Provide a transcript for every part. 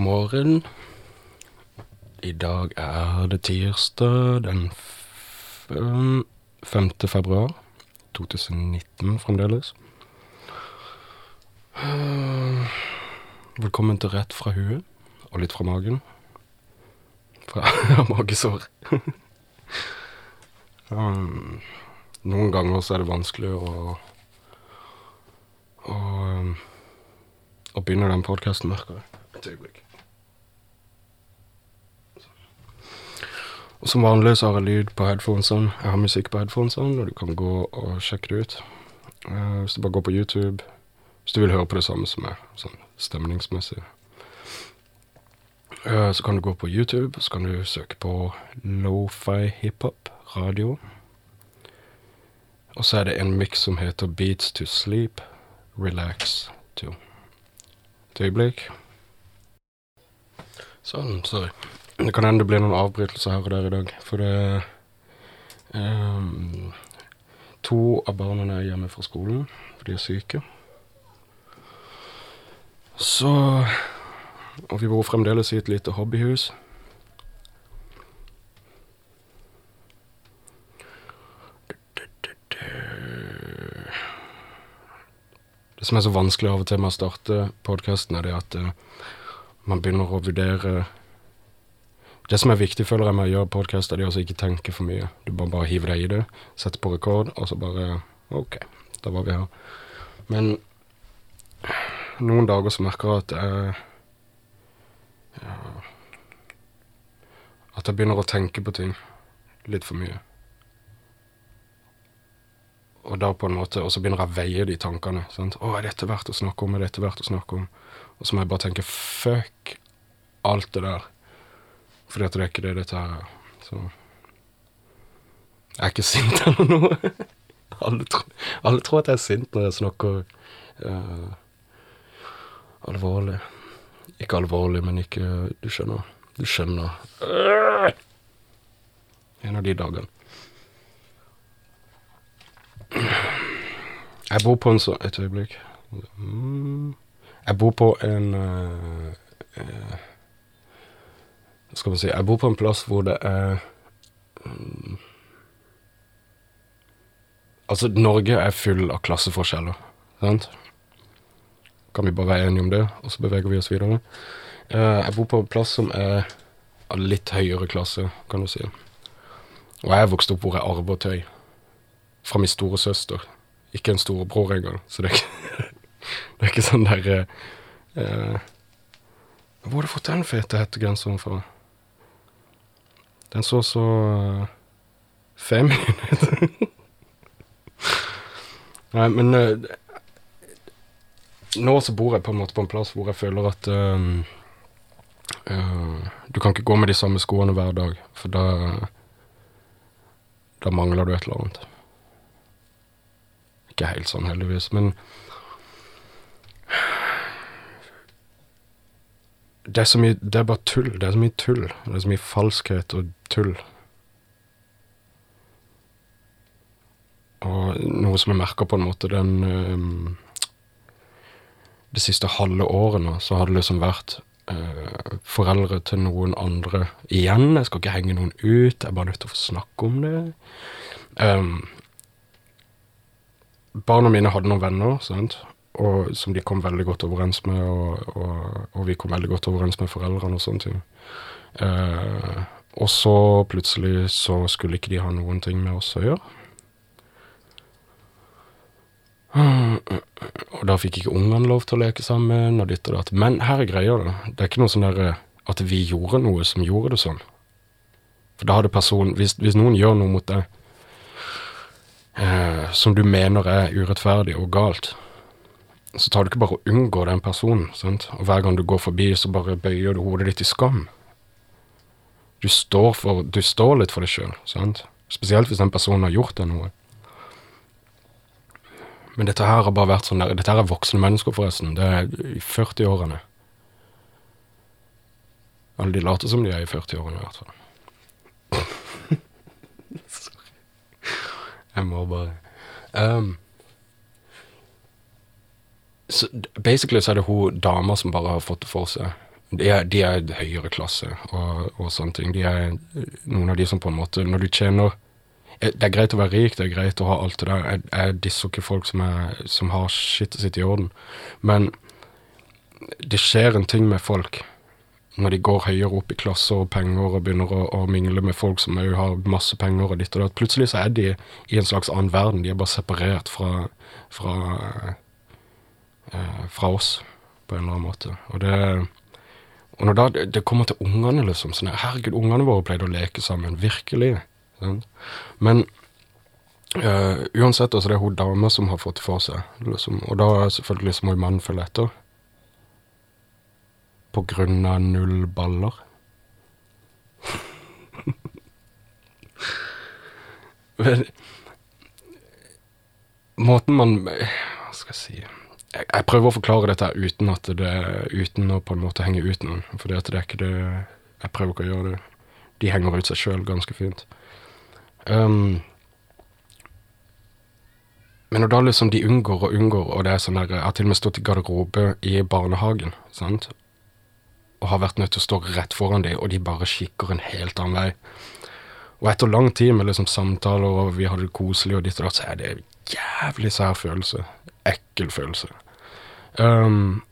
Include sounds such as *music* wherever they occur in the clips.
God morgen. I dag er det tirsdag den 5. februar 2019 fremdeles. Velkommen til Rett fra huet, og litt fra magen. Fra *laughs* magesår. um, noen ganger så er det vanskelig å å, um, å begynne den podkasten, merker jeg. Et øyeblikk. Og som vanlig så har jeg lyd på headphonesene. Jeg har musikk på headphonesene, og du kan gå og sjekke det ut. Uh, hvis du bare går på YouTube Hvis du vil høre på det samme som meg, sånn stemningsmessig. Uh, så kan du gå på YouTube, og så kan du søke på Lofi hiphop radio. Og så er det en miks som heter Beats to Sleep, Relax to. Et øyeblikk. Sånn, sorry. Det kan hende det blir noen avbrytelser her og der i dag, for det um, To av barna er hjemme fra skolen, for de er syke. Så Og vi bor fremdeles i et lite hobbyhus. Det som er så vanskelig av og til med å starte podkasten, er det at eh, man begynner å vurdere Det som er viktig, føler jeg, med å gjøre podkast, er å ikke tenke for mye. Du bare, bare hiver deg i det, setter på rekord, og så bare OK, da var vi her. Men noen dager så merker jeg at jeg ja, At jeg begynner å tenke på ting litt for mye. Og da på en måte, og så begynner jeg å veie de tankene. Sant? 'Å, er dette verdt å snakke om? Er dette verdt å snakke om?' Og så må jeg bare tenke 'fuck alt det der'. Fordi at det er ikke det dette her er. Så Jeg er ikke sint *laughs* eller noe. alle, tror, alle tror at jeg er sint når jeg snakker uh, alvorlig. Ikke alvorlig, men ikke Du skjønner. Du skjønner. En av de dagene. Jeg bor på en sånn Et øyeblikk. Mm. Jeg bor på en uh, skal man si Jeg bor på en plass hvor det er mm, Altså, Norge er full av klasseforskjeller, sant? Kan vi bare være enige om det, og så beveger vi oss videre? Eh, jeg bor på en plass som er av litt høyere klasse, kan du si. Og jeg er vokst opp hvor jeg arver tøy fra min store søster. Ikke en storebror engang, så det er ikke, *laughs* det er ikke sånn der eh, eh, Hvor har du fått den fete hettegenseren fra? Den så så Fem feminin *laughs* ut. Nei, men eh, Nå så bor jeg på en måte på en plass hvor jeg føler at eh, uh, Du kan ikke gå med de samme skoene hver dag, for da Da mangler du et eller annet. Ikke helt sånn, heldigvis, men det er, så mye, det er bare tull. Det er så mye tull. Det er så mye falskhet og tull. Og noe som jeg merker på en måte den um, Det siste halve året nå, så har det liksom vært uh, foreldre til noen andre igjen. Jeg skal ikke henge noen ut, jeg er bare nødt til å få snakke om det. Um, barna mine hadde noen venner, sant? Og, som de kom veldig godt overens med, og, og, og vi kom veldig godt overens med foreldrene og sånne ting. Eh, og så plutselig så skulle ikke de ha noen ting med oss å gjøre. Og da fikk ikke ungene lov til å leke sammen, og ditt og datt. Men her er greia, da. Det er ikke noe sånn der eh, at vi gjorde noe som gjorde det sånn. For da hadde personen Hvis, hvis noen gjør noe mot deg eh, som du mener er urettferdig og galt, så tar du ikke bare og unngår den personen. Sant? Og hver gang du går forbi, så bare bøyer du hodet ditt i skam. Du står, for, du står litt for deg sjøl? Spesielt hvis den personen har gjort deg noe. Men dette her har bare vært sånn der Dette her er voksne mennesker, forresten. Det er i 40-årene. Eller de later som de er i 40-årene, i hvert fall. *laughs* Sorry. Jeg må bare um, så Basically så er det hun dama som bare har fått det for seg. De er, de er høyere klasse og, og sånne ting. De er noen av de som på en måte Når du tjener eh, Det er greit å være rik, det er greit å ha alt det der. Jeg, jeg disser ikke folk som, er, som har skittet sitt i orden. Men det skjer en ting med folk når de går høyere opp i klasser og penger og begynner å, å mingle med folk som òg har masse penger og ditt og datt. Plutselig så er de i en slags annen verden. De er bare separert fra, fra, fra oss på en eller annen måte. Og det og når da det, kommer til ungene, liksom sånn Herregud, ungene våre pleide å leke sammen. Virkelig. Sånn. Men uh, uansett, altså, det er hun dama som har fått det for seg. Liksom, og da selvfølgelig så må jo mannen følge etter. På grunn av null baller. *laughs* Men Måten man Hva skal jeg si jeg, jeg, prøver å forklare dette uten, at det, uten å på en måte henge ut noen. For det er ikke det Jeg prøver ikke å gjøre det. De henger ut seg sjøl ganske fint. Um, men da liksom de unngår og unngår, og det er sånn der Jeg har til og med stått i garderobe i barnehagen, sant, og har vært nødt til å stå rett foran dem, og de bare kikker en helt annen vei. Og etter lang tid med liksom samtaler, og vi hadde det koselig og ditt og datt, så er det en jævlig sær følelse. Ekkel følelse. Um,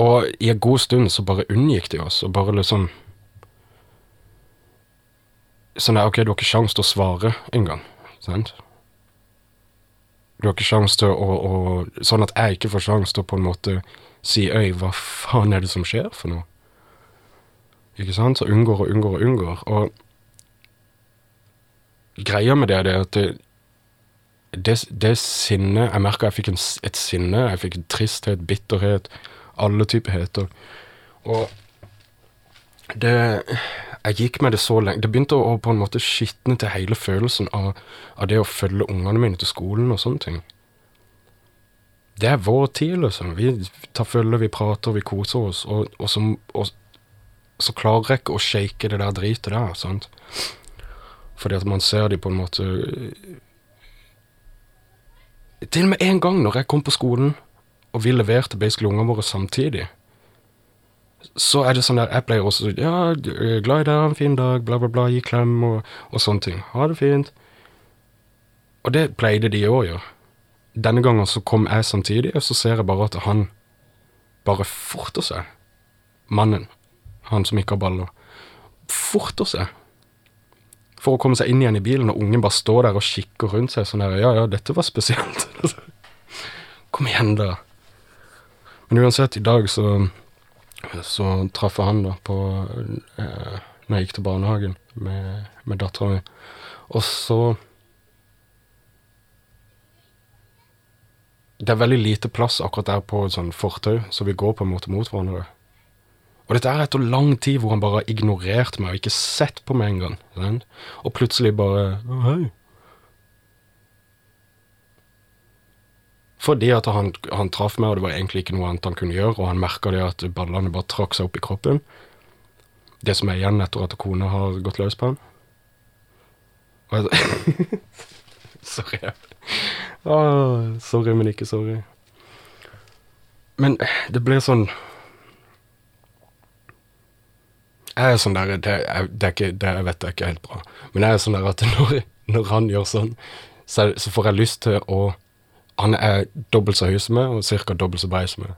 og i en god stund så bare unngikk de oss, og bare liksom Sånn der, OK, du har ikke sjanse til å svare engang, sant? Du har ikke sjanse til å, å, Sånn at jeg ikke får sjanse til å på en måte si Øy, hva faen er det som skjer for noe? Ikke sant? Så unngår og unngår og unngår. Og greia med det er det at det, det, det sinnet Jeg merka jeg fikk en, et sinne. Jeg fikk tristhet, bitterhet, alle typer heter. Og det Jeg gikk med det så lenge Det begynte å, på en måte skitne til hele følelsen av, av det å følge ungene mine til skolen og sånne ting. Det er vår tid, liksom. Vi tar følge, vi prater, vi koser oss. Og, og, så, og så klarer jeg ikke å shake det der dritet der. sant? Fordi at man ser de på en måte Til og med en gang når jeg kom på skolen, og vi leverte basically ungene våre samtidig, så er det sånn der Jeg pleier også Ja, glad i deg, en fin dag, bla, bla, bla, gi klem og, og sånne ting. Ha det fint. Og det pleide de òg å gjøre. Denne gangen så kom jeg samtidig, og så ser jeg bare at han bare forter seg. Mannen. Han som ikke har baller. Forter seg for å komme seg inn igjen i bilen, og ungen bare står der og kikker rundt seg sånn der Ja, ja, dette var spesielt. *laughs* Kom igjen, da. Men uansett, i dag så så traff jeg han da på eh, Når jeg gikk til barnehagen med, med dattera mi. Og så Det er veldig lite plass akkurat der på et sånt fortau, så vi går på en måte mot hverandre. Og dette er etter lang tid hvor han bare har ignorert meg og ikke sett på meg engang. Sant? Og plutselig bare oh, hei. Fordi at han, han traff meg, og det var egentlig ikke noe annet han kunne gjøre, og han merka det at ballene bare trakk seg opp i kroppen. Det som er igjen etter at kona har gått løs på han. *laughs* sorry. Åh, sorry, men ikke sorry. Men det ble sånn Jeg er sånn der det, er, det er ikke, det vet jeg ikke helt bra. Men jeg er sånn der at *laughs* når, når han gjør sånn, så, så, får jeg lyst til å Han er dobbelt så høy som meg, og ca. dobbelt så brei som meg.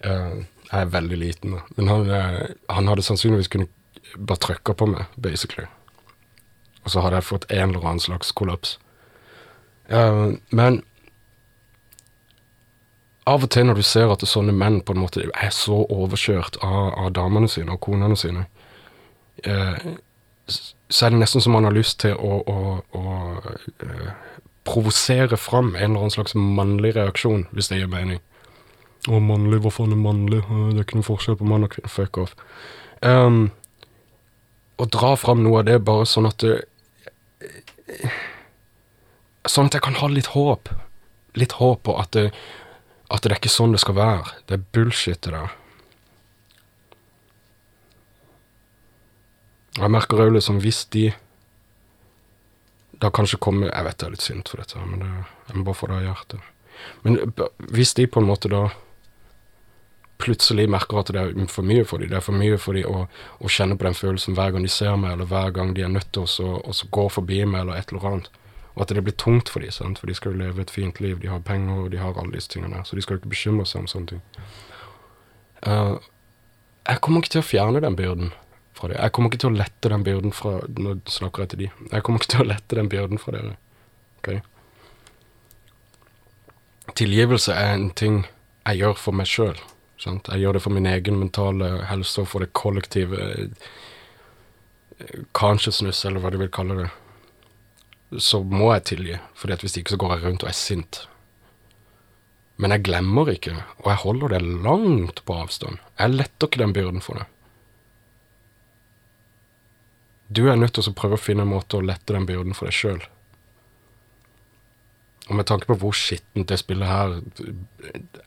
Uh, jeg er veldig liten, da. Men han, uh, han hadde sannsynligvis kunnet bare trykka på meg, basically. Og så hadde jeg fått en eller annen slags kollaps. Uh, men av og til når du ser at sånne menn på en måte er så overkjørt av, av damene sine og konene sine, eh, så er det nesten som man har lyst til å, å, å eh, provosere fram en eller annen slags mannlig reaksjon, hvis det gir mening. Å, mannlig, hva faen er mannlig? Det er ikke noen forskjell på mann og kvinne. Fuck off. Um, å dra fram noe av det bare sånn at det, Sånn at jeg kan ha litt håp. Litt håp på at det, at det er ikke sånn det skal være. Det er bullshit, det der. Jeg merker òg liksom hvis de da kanskje kommer Jeg vet det er litt synd for dette, men det, jeg må bare få det av hjertet. Men hvis de på en måte da plutselig merker at det er for mye for dem. Det er for mye for dem å, å, kjenne på den følelsen hver gang de ser meg, eller hver gang de er nødt til å gå forbi meg, eller et eller annet. Og at det blir tungt for dem, for de skal jo leve et fint liv. De har penger, og de har alle disse tingene. Så de skal jo ikke bekymre seg om sånne ting. Uh, jeg kommer ikke til å fjerne den byrden fra dem. Jeg kommer ikke til å lette den byrden fra Nå snakker jeg til de. Jeg kommer ikke til å lette den byrden fra dere. Okay? Tilgivelse er en ting jeg gjør for meg sjøl. Jeg gjør det for min egen mentale helse og for det kollektive eh, consciousness, eller hva du vil kalle det. Så må jeg tilgi, for hvis ikke så går jeg rundt og er sint. Men jeg glemmer ikke, og jeg holder det langt på avstand. Jeg letter ikke den byrden for deg. Du er nødt til å prøve å finne en måte å lette den byrden for deg sjøl. Og med tanke på hvor skittent det spillet her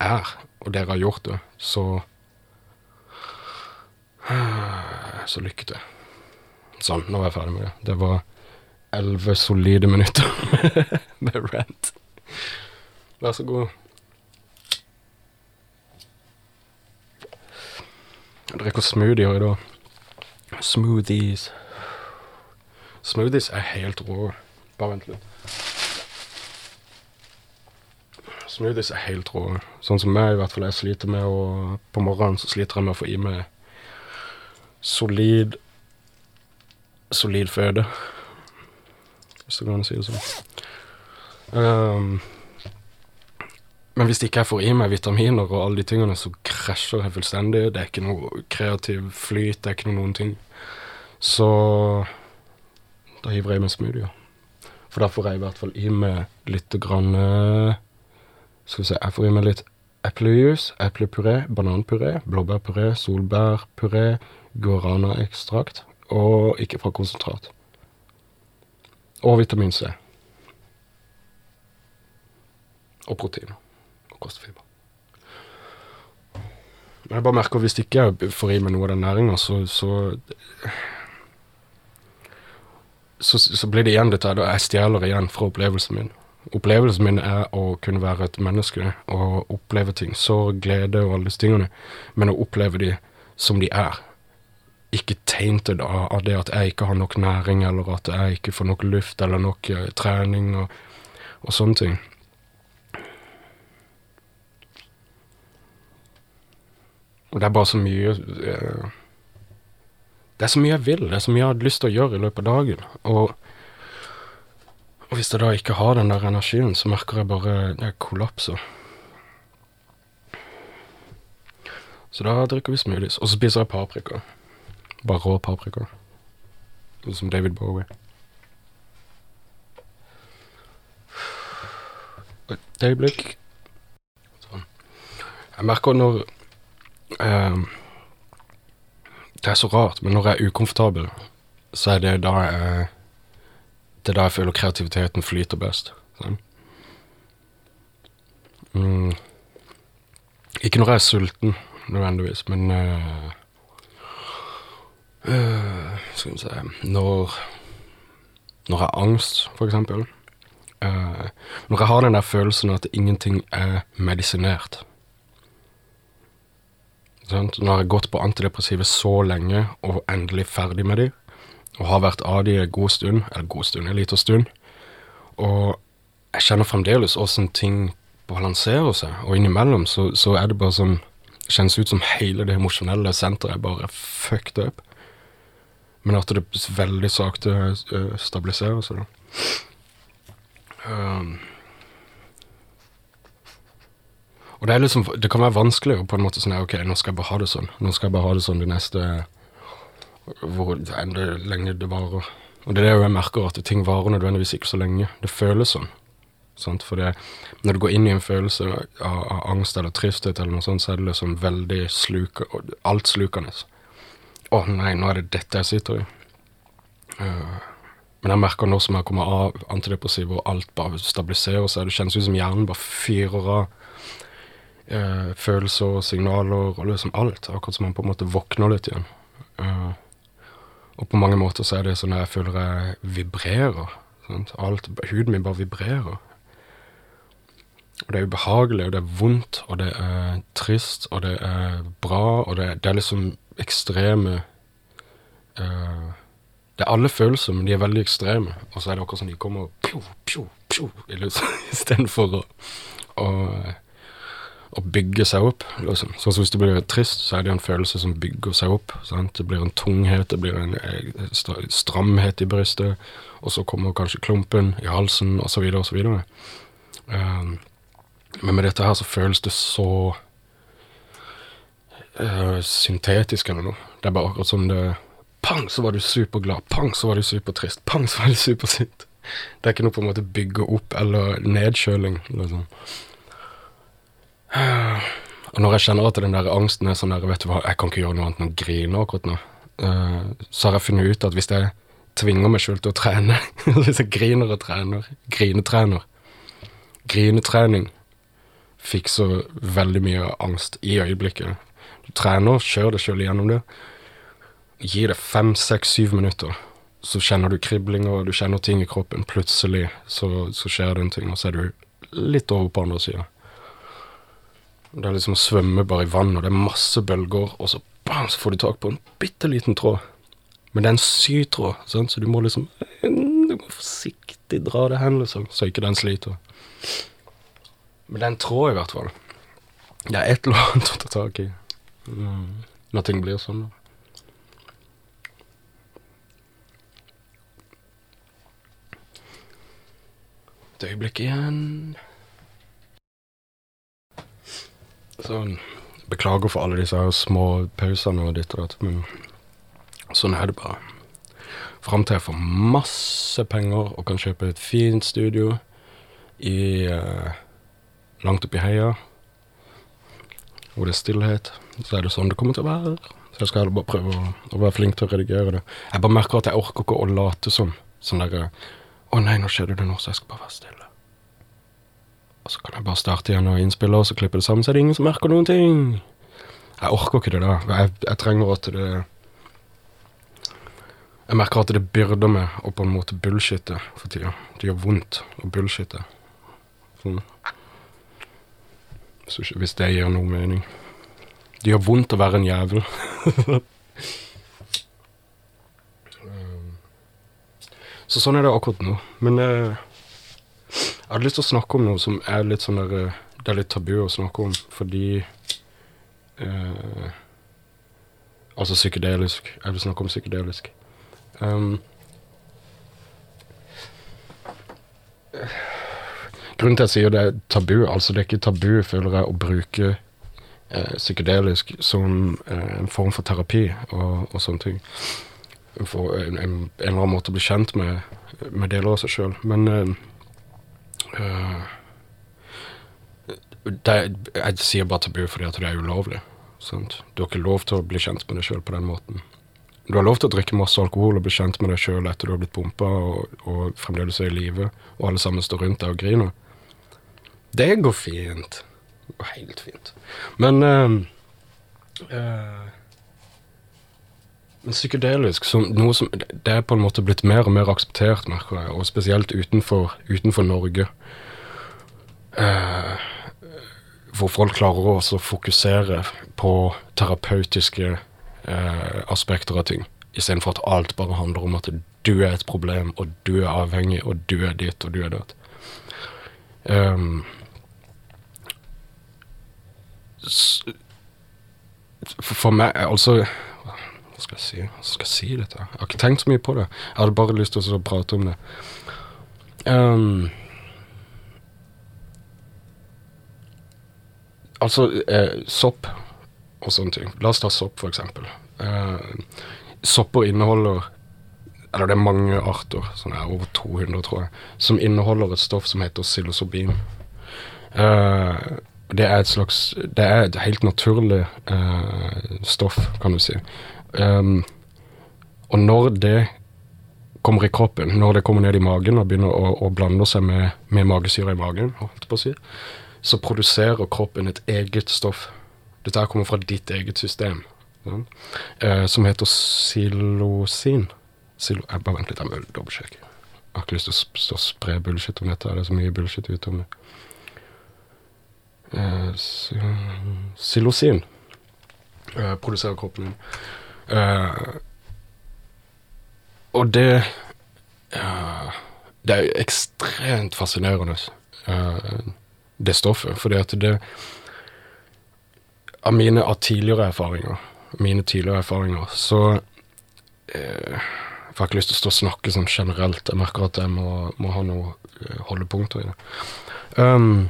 er, og dere har gjort det, så Så lykke til. Sånn, nå er jeg ferdig med det. Det var elleve solide minutter *laughs* med rant. Vær så god. Jeg drikker smoothier i dag. Smoothies. Smoothies er helt rå. Bare vent litt. Smoothies er helt rå. Sånn som meg, i hvert fall. Jeg sliter med å På morgenen så sliter jeg med å få i meg solid Solid føde. Hvis det går an å si det sånn. Um, men hvis ikke jeg får i meg vitaminer og alle de tingene, så krasjer jeg fullstendig. Det er ikke noe kreativ flyt, det er ikke noe noen ting. Så da hiver jeg i meg smoothie. For da får jeg i hvert fall i meg litt grann skal vi se, jeg får i meg litt eplejus, eplepuré, bananpuré, blåbærpuré, solbærpuré, guarana-ekstrakt, og ikke fra konsentrat. Og vitamin C. Og proteiner. Og kostfiber. Men jeg bare merker at hvis ikke jeg får i meg noe av den næringa, så, så så, så, blir det igjen dette jeg stjeler igjen fra opplevelsen min. Opplevelsen min er å kunne være et menneske og oppleve ting. Sorg, glede og alle disse tingene. Men å oppleve de som de er. Ikke tainted av, det at jeg ikke har nok næring, eller at jeg ikke får nok luft eller nok uh, trening og, og, sånne ting. Og det er bare så mye uh, Det er så mye jeg vil, det er så mye jeg har lyst til å gjøre i løpet av dagen. Og og hvis jeg da ikke har den der energien, så merker jeg bare jeg kollapser. Så da drikker vi smoothies. Og så spiser jeg paprika. Bare rå paprika. Som David Bowie. Et øyeblikk. Sånn. Jeg merker når eh, Det er så rart, men når jeg er ukomfortabel, så er det da jeg det er da jeg føler kreativiteten flyter best. Sånn. Mm. Ikke når jeg er sulten, nødvendigvis, men uh, uh, Skal vi se Når Når jeg har angst, for eksempel. Uh, når jeg har den der følelsen at ingenting er medisinert. Når jeg har gått på antidepressive så lenge og endelig ferdig med dem, og har vært av de en god stund, eller god stund, en liten stund. Og jeg kjenner fremdeles åssen ting balanserer seg, og innimellom så, så, er det bare sånn Kjennes ut som hele det emosjonelle senteret er bare fucked up. Men at det veldig sakte uh, stabiliserer seg, da. Um, og det er liksom Det kan være vanskelig å på en måte sånn Ok, nå skal jeg bare ha det sånn. Nå skal jeg bare ha det sånn de neste hvor enda lenge det varer. Og det er det jeg merker, at ting varer nødvendigvis ikke så lenge. Det føles sånn. Sant? For det, når du går inn i en følelse av, av angst eller tristhet, eller noe sånt, så er det liksom veldig sluka, altslukende. Å nei, nå er det dette jeg sitter i. Uh, men jeg merker nå som jeg kommer av antidepressiva, og alt bare stabiliserer seg, det kjennes ut som hjernen bare fyrer av uh, følelser og signaler og liksom alt. Akkurat som man på en måte våkner litt igjen. Uh, og på mange måter så er det sånn at jeg føler jeg vibrerer. Sant? Alt, huden min bare vibrerer. Og det er ubehagelig, og det er vondt, og det er trist, og det er bra, og det, det er liksom ekstreme uh, Det er alle følelser, men de er veldig ekstreme. Og så er det akkurat som de kommer pjo, pjo, pjo istedenfor *laughs* å, å, å bygge seg opp. Liksom. Sånn som hvis du blir trist, så er det en følelse som bygger seg opp. Sant? Det blir en tunghet, det blir en eh, stramhet i brystet, og så kommer kanskje klumpen i halsen, osv., osv. Um, men med dette her så føles det så uh, syntetisk eller noe. Det er bare akkurat som det Pang, så var du superglad. Pang, så var du supertrist. Pang, så var du supersint. Det er ikke noe på en måte bygge opp eller nedkjøling. Liksom. Og når jeg kjenner at den der angsten er sånn der, vet du hva, jeg kan ikke gjøre noe annet enn å grine akkurat nå, uh, så har jeg funnet ut at hvis jeg tvinger meg sjøl til å trene, *laughs* hvis jeg griner og trener, grinetrener Grinetrening fikser veldig mye angst i øyeblikket. Du trener, kjør deg sjøl gjennom det. Gi det fem, seks, syv minutter så kjenner du kriblinger, du kjenner ting i kroppen. Plutselig så, så skjer det en ting, og så er du litt over på andre sida. Det er liksom å svømme bare i vann, og det er masse bølger, og så, bam, så får du tak på en bitte liten tråd. Men det er en sytråd, sant? så du må liksom Du må forsiktig dra det hen, liksom, så ikke den sliter. Men det er en tråd, i hvert fall. Det er et eller annet å ta tak i. når ting blir sånn. Et øyeblikk igjen. Sånn. Beklager for alle disse små pausene og ditt og datt, men sånn er det bare. Fram til jeg får masse penger og kan kjøpe et fint studio i uh, langt oppi heia, hvor det er stillhet, så er det sånn det kommer til å være. Så jeg skal bare prøve å, å være flink til å redigere det. Jeg bare merker at jeg orker ikke å late som. Sånn derre 'Å nei, nå skjedde det noe, så jeg skal bare være stille'. Og så kan jeg bare starte igjen og innspille, og så klippe det sammen, så er det ingen som merker noen ting. Jeg orker ikke det da. Jeg, jeg trenger at det Jeg merker at det byrder meg å på en måte bullshitte for tida. Det gjør vondt å bullshitte. Sånn. Hvis det gir noe mening. Det gjør vondt å være en jævel. Så sånn er det akkurat nå. Men eh, jeg hadde lyst til å snakke om noe som er litt sånn der eh, Det er litt tabu å snakke om fordi eh, Altså psykedelisk. Jeg vil snakke om psykedelisk. Um, grunnen til at jeg sier det er tabu, altså det er ikke tabu, føler jeg, å bruke eh, psykedelisk som eh, en form for terapi og, og sånne ting For en, en, eller annen måte å bli kjent med, med deler av seg sjøl. Men det, Jeg sier bare tabu fordi at det er ulovlig. Sant? Du har ikke lov til å bli kjent med deg sjøl på den måten. Du har lov til å drikke masse alkohol og bli kjent med deg sjøl etter du har blitt pumpa og, og, fremdeles er i live, og alle sammen står rundt deg og griner. Det går fint. Det går helt fint. Men uh, uh, men psykedelisk som noe som Det er på en måte blitt mer og mer akseptert, merker jeg, og spesielt utenfor, utenfor Norge. Eh, hvor folk klarer å fokusere på terapeutiske eh, aspekter av ting, istedenfor at alt bare handler om at du er et problem, og du er avhengig, og du er ditt, og du er dødt. Um, for meg, altså hva skal jeg si? Hva skal jeg si dette? Jeg har ikke tenkt så mye på det. Jeg hadde bare lyst til å prate om det. Um, altså, eh, sopp og sånne ting. La oss ta sopp, eksempel. Eh, sopper inneholder Eller det er mange arter, sånn her over 200, tror jeg, som inneholder et stoff som heter psilosobin. Eh, det er et slags Det er et helt naturlig eh, stoff, kan du si. Um, og når det kommer i kroppen, når det kommer ned i magen og begynner å, å blande seg med, med magesyre i magen, si, så produserer kroppen et eget stoff. Dette kommer fra ditt eget system, ja, uh, som heter silosin. Silo, jeg bare vent litt, jeg må dobbeltsjekke. Jeg har ikke lyst til å spre bullshit om dette. Det er så mye bullshit ute om det. Eh, Psilosin eh, produserer kroppen min. Eh, og det Det er ekstremt fascinerende, det stoffet. Fordi at det Av mine av tidligere erfaringer, mine tidligere erfaringer, så jeg får ikke lyst til å stå og snakke sånn generelt. Jeg merker at jeg må, må ha noe holdepunkter i det. Um,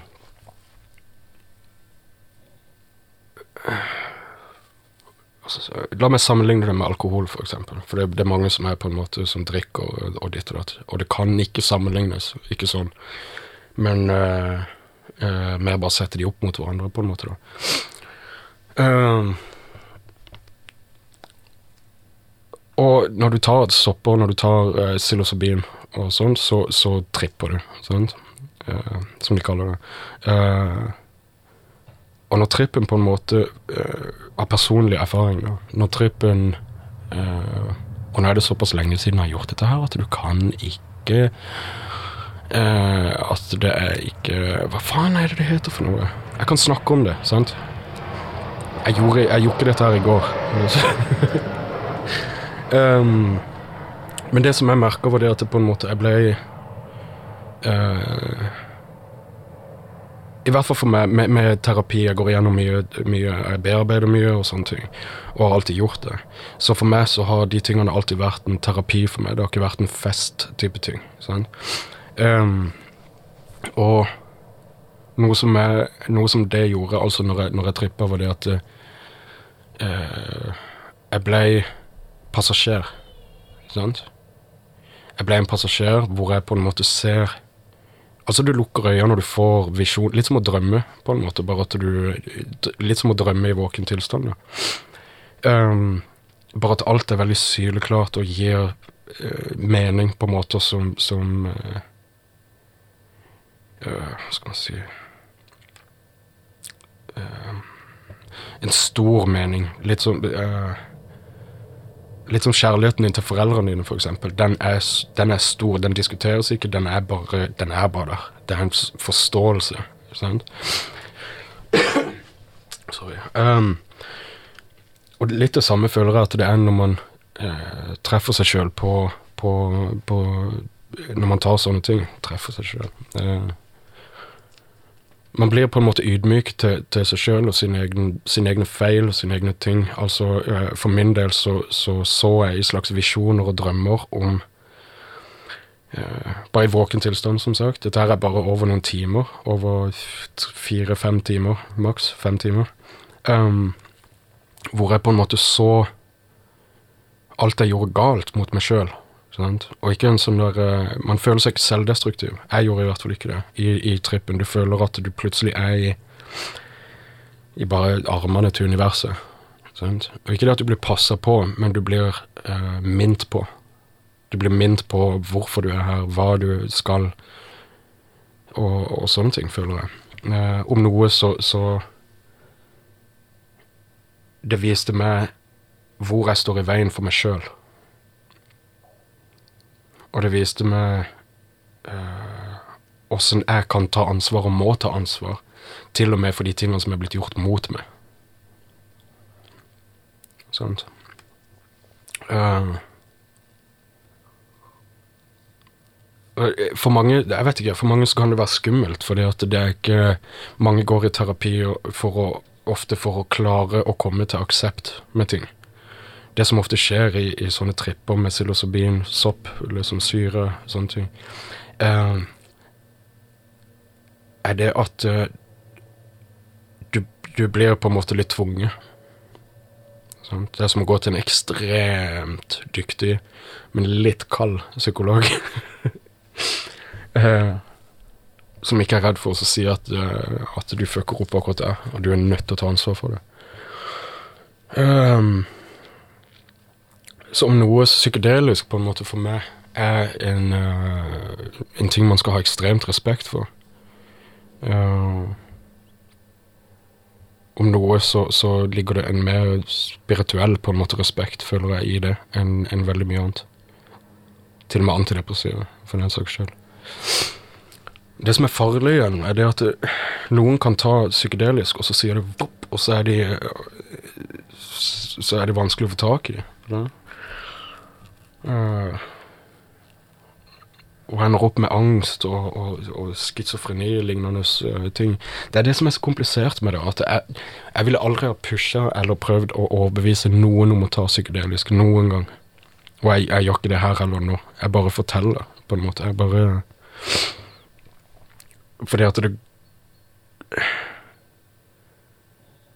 altså, la meg sammenligne det med alkohol, f.eks. For, eksempel. for det, det, er mange som er på en måte som drikker og, og ditt og datt. Og det kan ikke sammenlignes, ikke sånn. Men uh, uh, mer bare sette de opp mot hverandre, på en måte, da. Uh, og når du tar et sopper, når du tar uh, psilocybin og sånn, så, så, tripper du, sant? Som de kaller det. Uh, og når trippen på en måte uh, Av personlig erfaring, da Når trippen uh, Og nå er det såpass lenge siden jeg har gjort dette her, at du kan ikke uh, At det er ikke Hva faen er det det heter for noe? Jeg kan snakke om det, sant? Jeg gjorde, jeg gjorde ikke dette her i går. *laughs* um, men det som jeg merka, var det at det på en måte jeg ble uh, i hvert fall for meg, med, med, terapi. Jeg går igjennom mye, mye, jeg bearbeider mye og sånne ting. Og har alltid gjort det. Så for meg så har de tingene alltid vært en terapi for meg. Det har ikke vært en fest-type ting. Um, og noe som, jeg, noe som, det gjorde, altså når jeg, når jeg trippa, var det at uh, jeg ble passasjer. Sant? Jeg ble en passasjer hvor jeg på en måte ser Altså, du lukker øynene når du får visjon Litt som å drømme, på en måte. Bare at du Litt som å drømme i våken tilstand. Um, bare at alt er veldig syleklart og gir uh, mening på måter som, som uh, Hva skal man si En stor mening. Litt sånn Litt som kjærligheten din til foreldrene dine, f.eks. Den, den er stor. Den diskuteres ikke. Den er bare, den er bare der. Det er en forståelse. Sant? Sorry. Um, og litt det samme føler jeg at det er når man eh, treffer seg sjøl på, på, på, Når man tar sånne ting. Treffer seg sjøl. Eh, man blir på en måte ydmyk til, til seg sjøl og sine egne, sin egne, feil og sine egne ting. Altså, uh, For min del så, så, så jeg i slags visjoner og drømmer om eh, Bare i våken tilstand, som sagt. Dette her er bare over noen timer. Over fire-fem timer, maks. Fem timer. Um, hvor jeg på en måte så alt jeg gjorde galt mot meg sjøl. Sant? Og ikke en sånn der uh, Man føler seg ikke selvdestruktiv. Jeg gjorde i hvert fall ikke det i, i trippen. Du føler at du plutselig er i, i bare armene til universet. Sant? Og ikke det at du blir passa på, men du blir uh, minnet på. Du blir minnet på hvorfor du er her, hva du skal, og, og sånne ting, føler jeg. Uh, om noe så, så Det viste meg hvor jeg står i veien for meg sjøl. Og det viste meg åssen uh, jeg kan ta ansvar og må ta ansvar, til og med for de tingene som er blitt gjort mot meg. Sant? Uh, for mange jeg vet ikke, for mange så kan det være skummelt, fordi at det er ikke Mange går i terapi for å, ofte for å klare å komme til aksept med ting det som ofte skjer i, i sånne tripper med psilocybin, sopp, liksom syre, sånne ting, uh, er det at uh, du, du, blir på en måte litt tvunget. Det er som å gå til en ekstremt dyktig, men litt kald psykolog. uh, *laughs* som ikke er redd for å si at, at du fucker opp akkurat der, og du er nødt til å ta ansvar for det. Um, som noe psykedelisk på en måte for meg er en, uh, en ting man skal ha ekstremt respekt for. Uh, om noe så, så, ligger det en mer spirituell på en måte respekt, føler jeg, i det, enn en veldig mye annet. Til og med antidepressiva, for den saks skyld. Det som er farlig igjen, er det at det, noen kan ta psykedelisk, og så sier det vopp, og så er de Så er det vanskelig å få tak i. Ja. Uh, og ender opp med angst og, og, og schizofreni-lignende uh, ting. Det er det som er så komplisert med det. At jeg, jeg ville aldri ha pusha eller prøvd å overbevise noen om å ta psykedelisk noen gang. Og jeg, jeg gjør ikke det her eller nå. Jeg bare forteller, på en måte. Jeg bare Fordi at det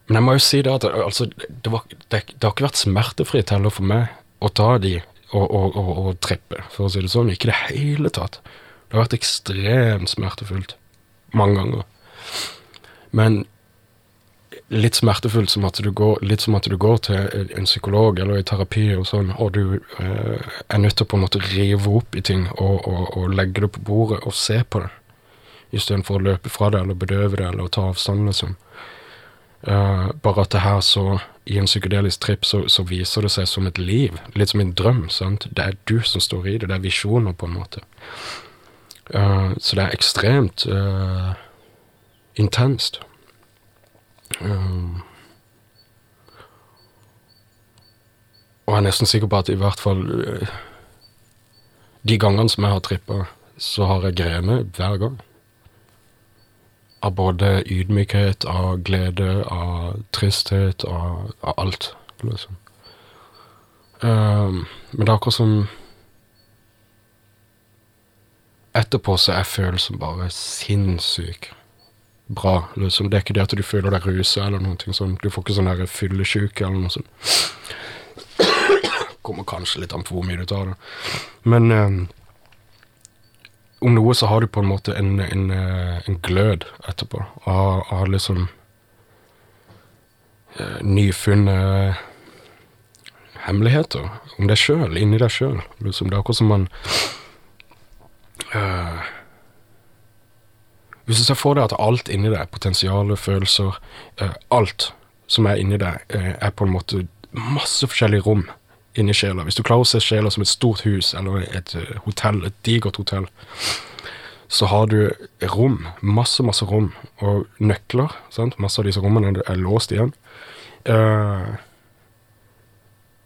Men jeg må jo si det at altså, det, var, det, det har ikke vært smertefritt heller for meg å ta de og, og, og, og trippe, for å si det sånn. Ikke i det hele tatt. Det har vært ekstremt smertefullt. Mange ganger. Men litt smertefullt som at du går, litt som at du går til en psykolog eller i terapi og sånn, og du eh, er nødt til å på en måte rive opp i ting og, og, og legge det på bordet og se på det, istedenfor å løpe fra det eller bedøve det eller ta avstand, liksom. Eh, bare at det her så I en psykedelisk trip så, så, viser det seg som et liv. Litt som en drøm. sant? Det er du som står i det. Det er visjoner, på en måte. Uh, så det er ekstremt uh, intenst. og jeg er nesten sikker på at i hvert fall De gangene som jeg har trippa, så har jeg grene hver gang av både ydmykhet, av glede, av tristhet, av, av alt, liksom. Um, men det er akkurat som Etterpå så er følelsen bare sinnssyk bra. Liksom. Det er ikke det at du føler deg rusa eller noe sånt. Du får ikke sånn fyllesyke eller noe sånt. *coughs* Kommer kanskje litt an på hvor mye du tar det. Men um, om noe så har du på en måte en, en, eh, en glød etterpå. Av, har liksom uh, nyfunne hemmeligheter om deg sjøl, inni deg sjøl. Liksom, det er akkurat som man uh, Hvis du ser for deg at alt inni deg, potensialet, følelser, uh, alt som er inni deg, er på en måte masse forskjellige rom inni sjela. Hvis du klarer å se sjela som et stort hus eller et uh, hotell, et digert hotell, så har du rom, masse, masse rom, og nøkler. Sant? Masse av disse rommene er låst igjen. Uh,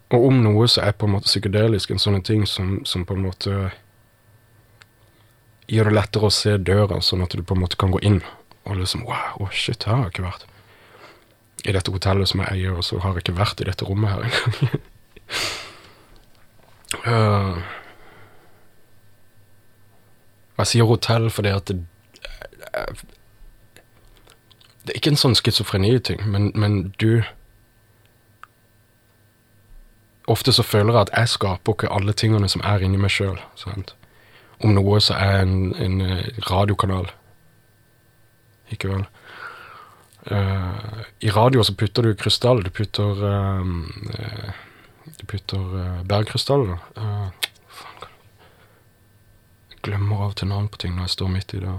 og om noe så er på en måte psykedelisk en sånn ting som, som, på en måte gjør det lettere å se døra, sånn at du på en måte kan gå inn og liksom Wow, oh shit, her har jeg ikke vært. I dette hotellet som jeg eier, og så har jeg ikke vært i dette rommet her engang. *laughs* Uh, jeg sier hotell fordi at det, det er ikke en sånn schizofreni-ting, men, men, du Ofte så føler jeg at jeg skaper ikke alle tingene som er inni meg sjøl. Om noe så er en, en eh, radiokanal. Ikke vel? Uh, I radio så putter du krystall. Du putter uh, du putter uh, bergkrystaller. Uh, jeg glemmer av og til navn på ting når jeg står midt i det.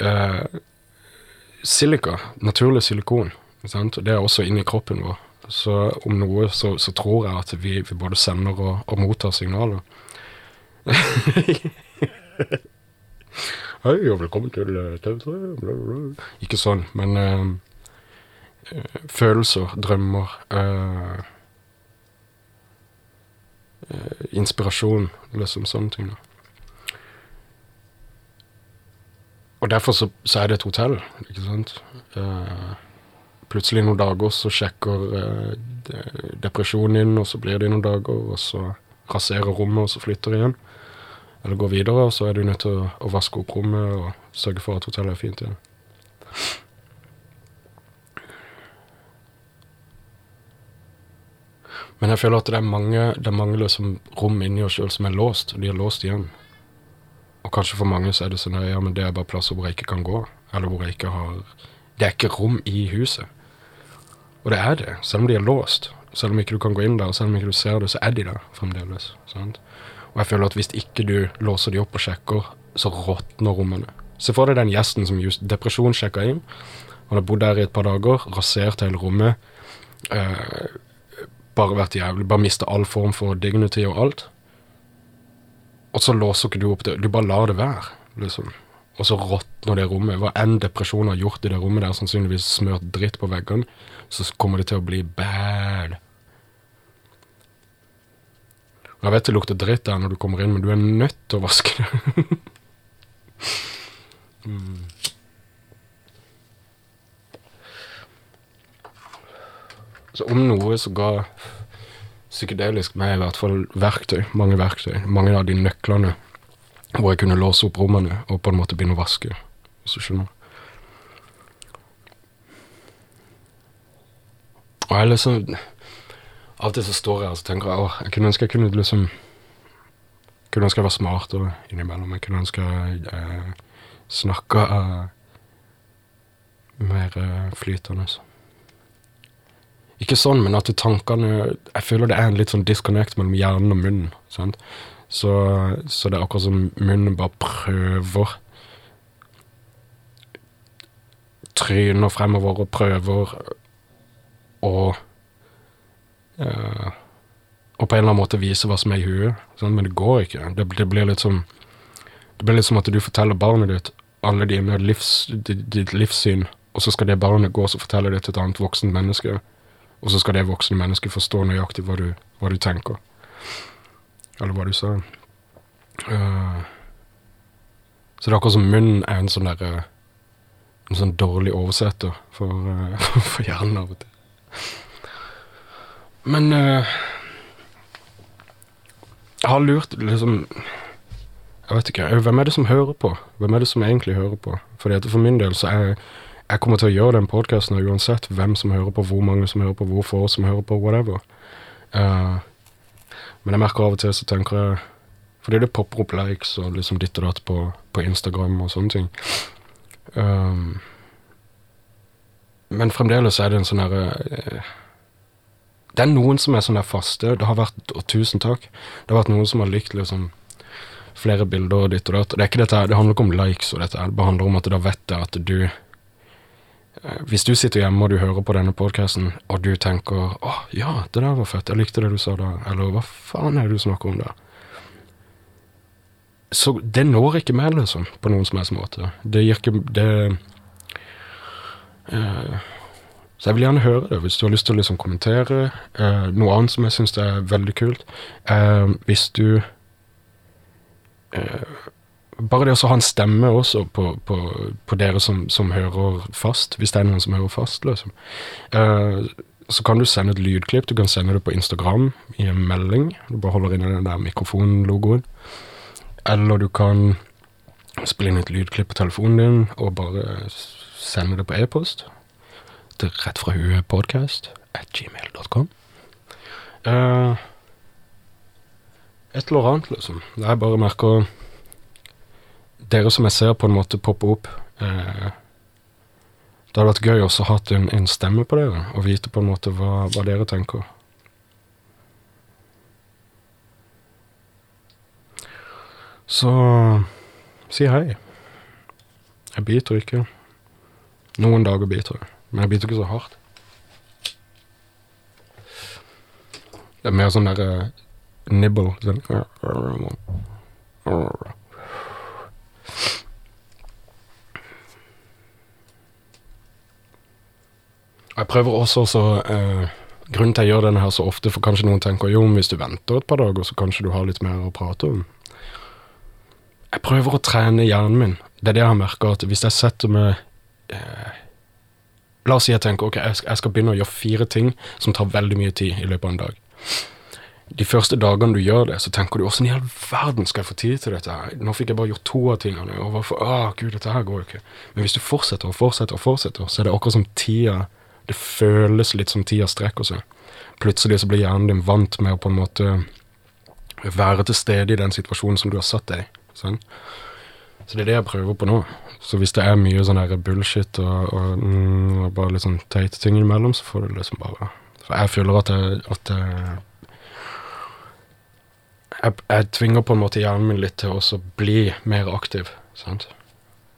Uh, silika, naturlig silikon, sant? det er også inni kroppen vår. Så om noe så, så tror jeg at vi, vi både sender og, og, mottar signaler. Hei, og velkommen til TV3. Ikke sånn, men uh, følelser, drømmer uh, eh, inspirasjon, liksom sånne ting. Og derfor så, så, er det et hotell, ikke sant. Eh, plutselig noen dager så sjekker eh, de, depresjonen inn, og så blir det noen dager, og så raserer rommet, og så flytter det igjen. Eller går videre, og så er du nødt til å, å vaske opp rommet og sørge for at hotellet er fint igjen. Men jeg føler at det er mange, det er liksom rom inni oss sjøl som er låst, og de er låst igjen. Og kanskje for mange så er det sånn ja, men det er bare plasser hvor jeg ikke kan gå. Eller hvor jeg ikke har Det er ikke rom i huset. Og det er det, selv om de er låst. Selv om ikke du kan gå inn der, selv om ikke du ser det, så er de der fremdeles. Sant? Og jeg føler at hvis ikke du låser de opp og sjekker, så råtner rommene. Se for deg den gjesten som just depresjonssjekka inn. Han har bodd der i et par dager, rasert hele rommet. Eh, bare vært jævlig. Bare mista all form for dignity og alt. Og så låser ikke du opp det. Du bare lar det være, liksom. og så råtner det rommet. Hva enn depresjon har gjort i det rommet der, sannsynligvis smørt dritt på veggene, så kommer det til å bli bad. Jeg vet det lukter dritt der når du kommer inn, men du er nødt til å vaske det. *laughs* mm. Så om noe så ga psykedelisk meg i hvert fall verktøy, mange verktøy. Mange av de nøklene hvor jeg kunne låse opp rommene og på en måte begynne å vaske, hvis du skjønner. Og jeg liksom Av og til så står jeg og så tenker jeg, jeg kunne ønske jeg kunne liksom Kunne ønske jeg var smartere innimellom. Jeg kunne ønske jeg eh, snakka eh, mer eh, flytende. Ikke sånn, men at tankene Jeg føler det er en litt sånn disconnect mellom hjernen og munnen. sant? Så, så, det er akkurat som munnen bare prøver Tryner fremover og prøver å uh, Og på en eller annen måte vise hva som er i huet. Sånn, men det går ikke. Det, det, blir litt som Det blir litt som at du forteller barnet ditt alle dine livs, ditt livssyn, og så skal det barnet gå og fortelle det til et annet voksent menneske. Og så skal det voksne mennesket forstå nøyaktig hva du, hva du tenker. Eller hva du sa. Uh, så det er akkurat som munnen er en sånn derre uh, En sånn dårlig oversetter for, uh, *laughs* for hjernen av og til. Men uh, jeg har lurt liksom Jeg vet ikke. Hvem er det som hører på? Hvem er det som egentlig hører på? Fordi at For min del så er jeg kommer til å gjøre den podkasten uansett hvem som hører på, hvor mange som hører på, hvor få som hører på, whatever. Uh, men jeg merker av og til så tenker jeg Fordi det popper opp likes og liksom ditt og datt på, på Instagram og sånne ting. Um, men fremdeles er det en sånn herre uh, Det er noen som er sånn der faste. Det har vært Og tusen takk. Det har vært noen som har likt liksom flere bilder og ditt og datt. Det, er ikke dette, det handler ikke om likes og dette, det handler om at da vet jeg at du Eh, hvis du sitter hjemme og du hører på denne podkasten, og du tenker 'Å, ja, det der var fett. Jeg likte det du sa da.' Eller 'Hva faen er det du snakker om da?' Så det når ikke meg, liksom, på noen som helst måte. Det gir ikke Det uh, Så jeg vil gjerne høre det, hvis du har lyst til å liksom kommentere. Uh, noe annet som jeg syns er veldig kult, uh, hvis du bare det å ha en stemme også på, på, på dere som, som, hører fast, hvis det er noen som hører fast, liksom. Uh, så kan du sende et lydklipp. Du kan sende det på Instagram i en melding. Du bare holder inne den der mikrofonlogoen. Eller du kan spille inn et lydklipp på telefonen din og bare sende det på e-post til rett fra huet podcast at gmail.com. Uh, eh, et eller annet, liksom. Det er bare merker dere som jeg ser på en måte poppe opp eh, Det hadde vært gøy også å ha en, en, stemme på dere, og vite på en måte hva, hva dere tenker. Så si hei. Jeg biter ikke. Noen dager biter jeg, men jeg biter ikke så hardt. Det er mer sånn derre uh, nibble. Sånn. Jeg prøver også så eh, Grunnen til jeg gjør denne her så ofte, for kanskje noen tenker jo, hvis du venter et par dager, så kanskje du har litt mer å prate om. Jeg prøver å trene hjernen min. Det er det jeg har merka, at hvis jeg setter meg eh, La oss si jeg tenker ok, jeg skal, jeg skal begynne å gjøre fire ting som tar veldig mye tid i løpet av en dag. De første dagene du gjør det, så tenker du åssen i all verden skal jeg få tid til dette her? Nå fikk jeg bare gjort to av tingene, og hvorfor Å, gud, dette her går jo ikke. Men hvis du fortsetter og fortsetter og fortsetter, så er det akkurat som tida det føles litt som tida strekker seg. Plutselig så blir hjernen din vant med å på en måte være til stede i den situasjonen som du har satt deg i. Sånn. Så det er det jeg prøver på nå. Så hvis det er mye sånn her bullshit og, og, mm, og, bare litt sånn teite ting imellom, så får du liksom bare For jeg føler at jeg, at jeg, jeg, jeg tvinger på en måte hjernen min litt til å bli mer aktiv. sant?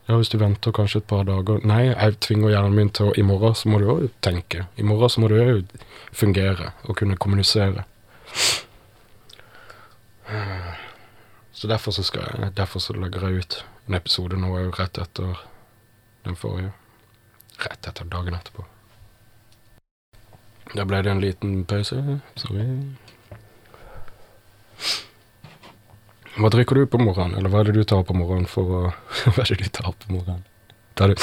Ja, hvis du venter kanskje et par dager Nei, jeg tvinger hjernen min til å I morgen så må du òg tenke. I morgen så må du òg fungere og kunne kommunisere. Så derfor så, skal jeg, derfor så legger jeg ut en episode nå jo rett etter den forrige. Rett etter dagen etterpå. Da ble det en liten pause. Sorry. Hva drikker du på morgenen, eller hva er det du tar på morgenen for å *laughs* Hva er det du tar på morgenen? Tar du,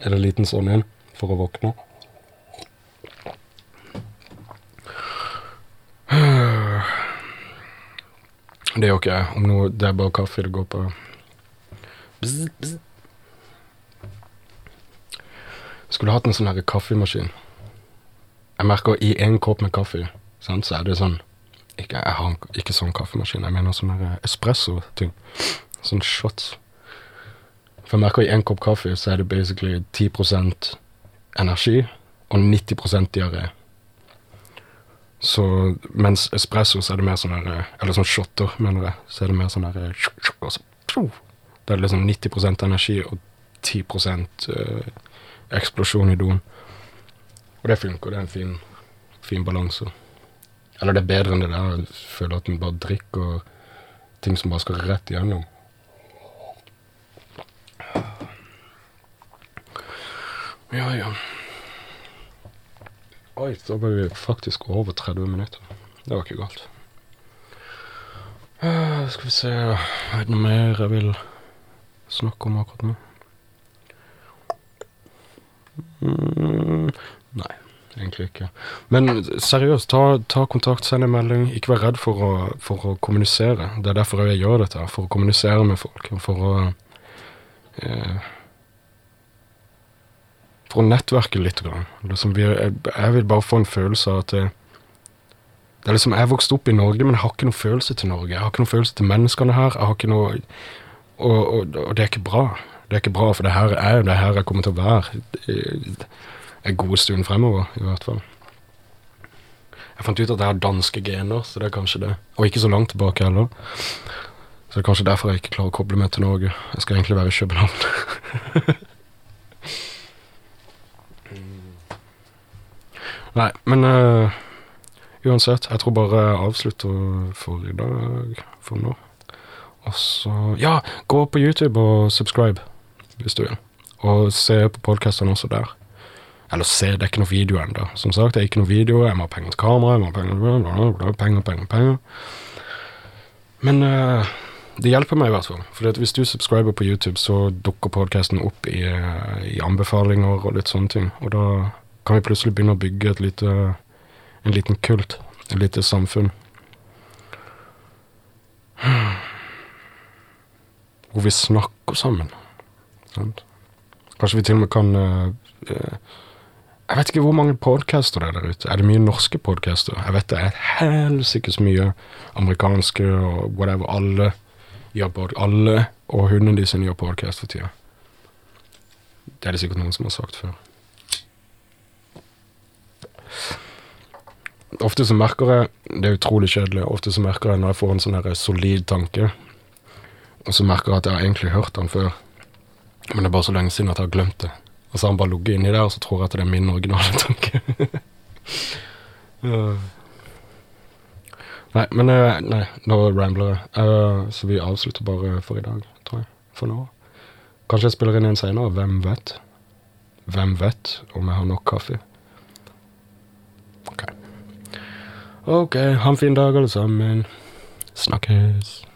er det en liten sånn en for å våkne? *sighs* Det gjør ikke jeg. Om noe, det er bare kaffe det går på. Bzz, bzz. Skulle hatt en sånn kaffemaskin. Jeg merker i en kopp med kaffe, sant, så er det sånn ikke, Jeg har ikke sånn kaffemaskin, jeg mener sånn her espresso-ting. Sånn shots. For jeg merker i en kopp kaffe så er det basically 10% energi og 90% diaré. Så mens espresso så er det mer sånn her Eller sånn shotter, mener jeg. Så er det mer sånn her og så, pju. Da er det liksom 90 energi og 10 eh, eksplosjon i doen. Og det funker. Det er en fin, fin balanse. Eller det er bedre enn det der. Jeg føler at en bare drikker og ting som bare skal rett igjennom. Ja, ja. Oi, da ble vi faktisk over 30 minutter. Det var ikke galt. Uh, skal vi se Er det noe mer jeg vil snakke om akkurat nå? Mm, egentlig ikke. Men seriøst, ta, ta kontakt, send en melding. Ikke vær redd for å, for å kommunisere. Det er derfor jeg gjør dette. For å kommunisere med folk. For å eh, For å nettverke litt. Liksom, jeg, jeg vil bare få en følelse av at det, det er liksom, Jeg vokste opp i Norge, men jeg har ikke noe følelse til Norge. Jeg har ikke noe følelse til menneskene her. Jeg har ikke noe og, og, og det er ikke bra. Det er ikke bra, for det her er det her jeg kommer til å være en god stund fremover, i hvert fall. Jeg fant ut at jeg har danske gener, så det er kanskje det. Og ikke så langt tilbake heller. Så det er kanskje derfor jeg ikke klarer å koble meg til Norge. Jeg skal egentlig være i København. *laughs* Nei, men uh, uansett, jeg tror bare jeg avslutter for i dag, for nå. Og så Ja, gå på YouTube og subscribe, hvis du vil. Og se på podkastene også der. Eller se, det er ikke noe video ennå. Som sagt, det er ikke noe video. Jeg må ha penger til kamera, jeg må ha penger, penger, penger, penger. Men uh, det hjelper meg i hvert fall. For hvis du subscriber på YouTube, så dukker podkasten opp i, eh, i anbefalinger og litt sånne ting. Og da kan vi plutselig begynne å bygge lite, en liten kult. Et lite samfunn. Hvor vi snakker sammen. Sant? Kanskje vi til og med kan uh, eh, Jeg vet ikke hvor mange podcaster det er der ute. Er det mye norske podcaster? Jeg vet det er helsikes mye amerikanske og whatever. Alle gjør pod Alle og hundene de sine gjør podcast for tida. Det er det sikkert noen som har sagt før. Ofte så merker jeg Det er utrolig kjedelig. Ofte så merker jeg når jeg får en sånn her solid tanke, og så merker jeg at jeg har egentlig hørt den før. Men det er bare så lenge siden at jeg har glemt det. Og så har han bare ligget inni der, og så tror jeg at det er min originale *laughs* tanke. uh. nei, men uh, Nei, nå rambler jeg. Uh, så vi avslutter bare for i dag, tror jeg. For nå. Kanskje jeg spiller inn en senere. Hvem vet? Hvem vet om jeg har nok kaffe? Ok. Ok, ha en fin dag, alle sammen. Snakkes.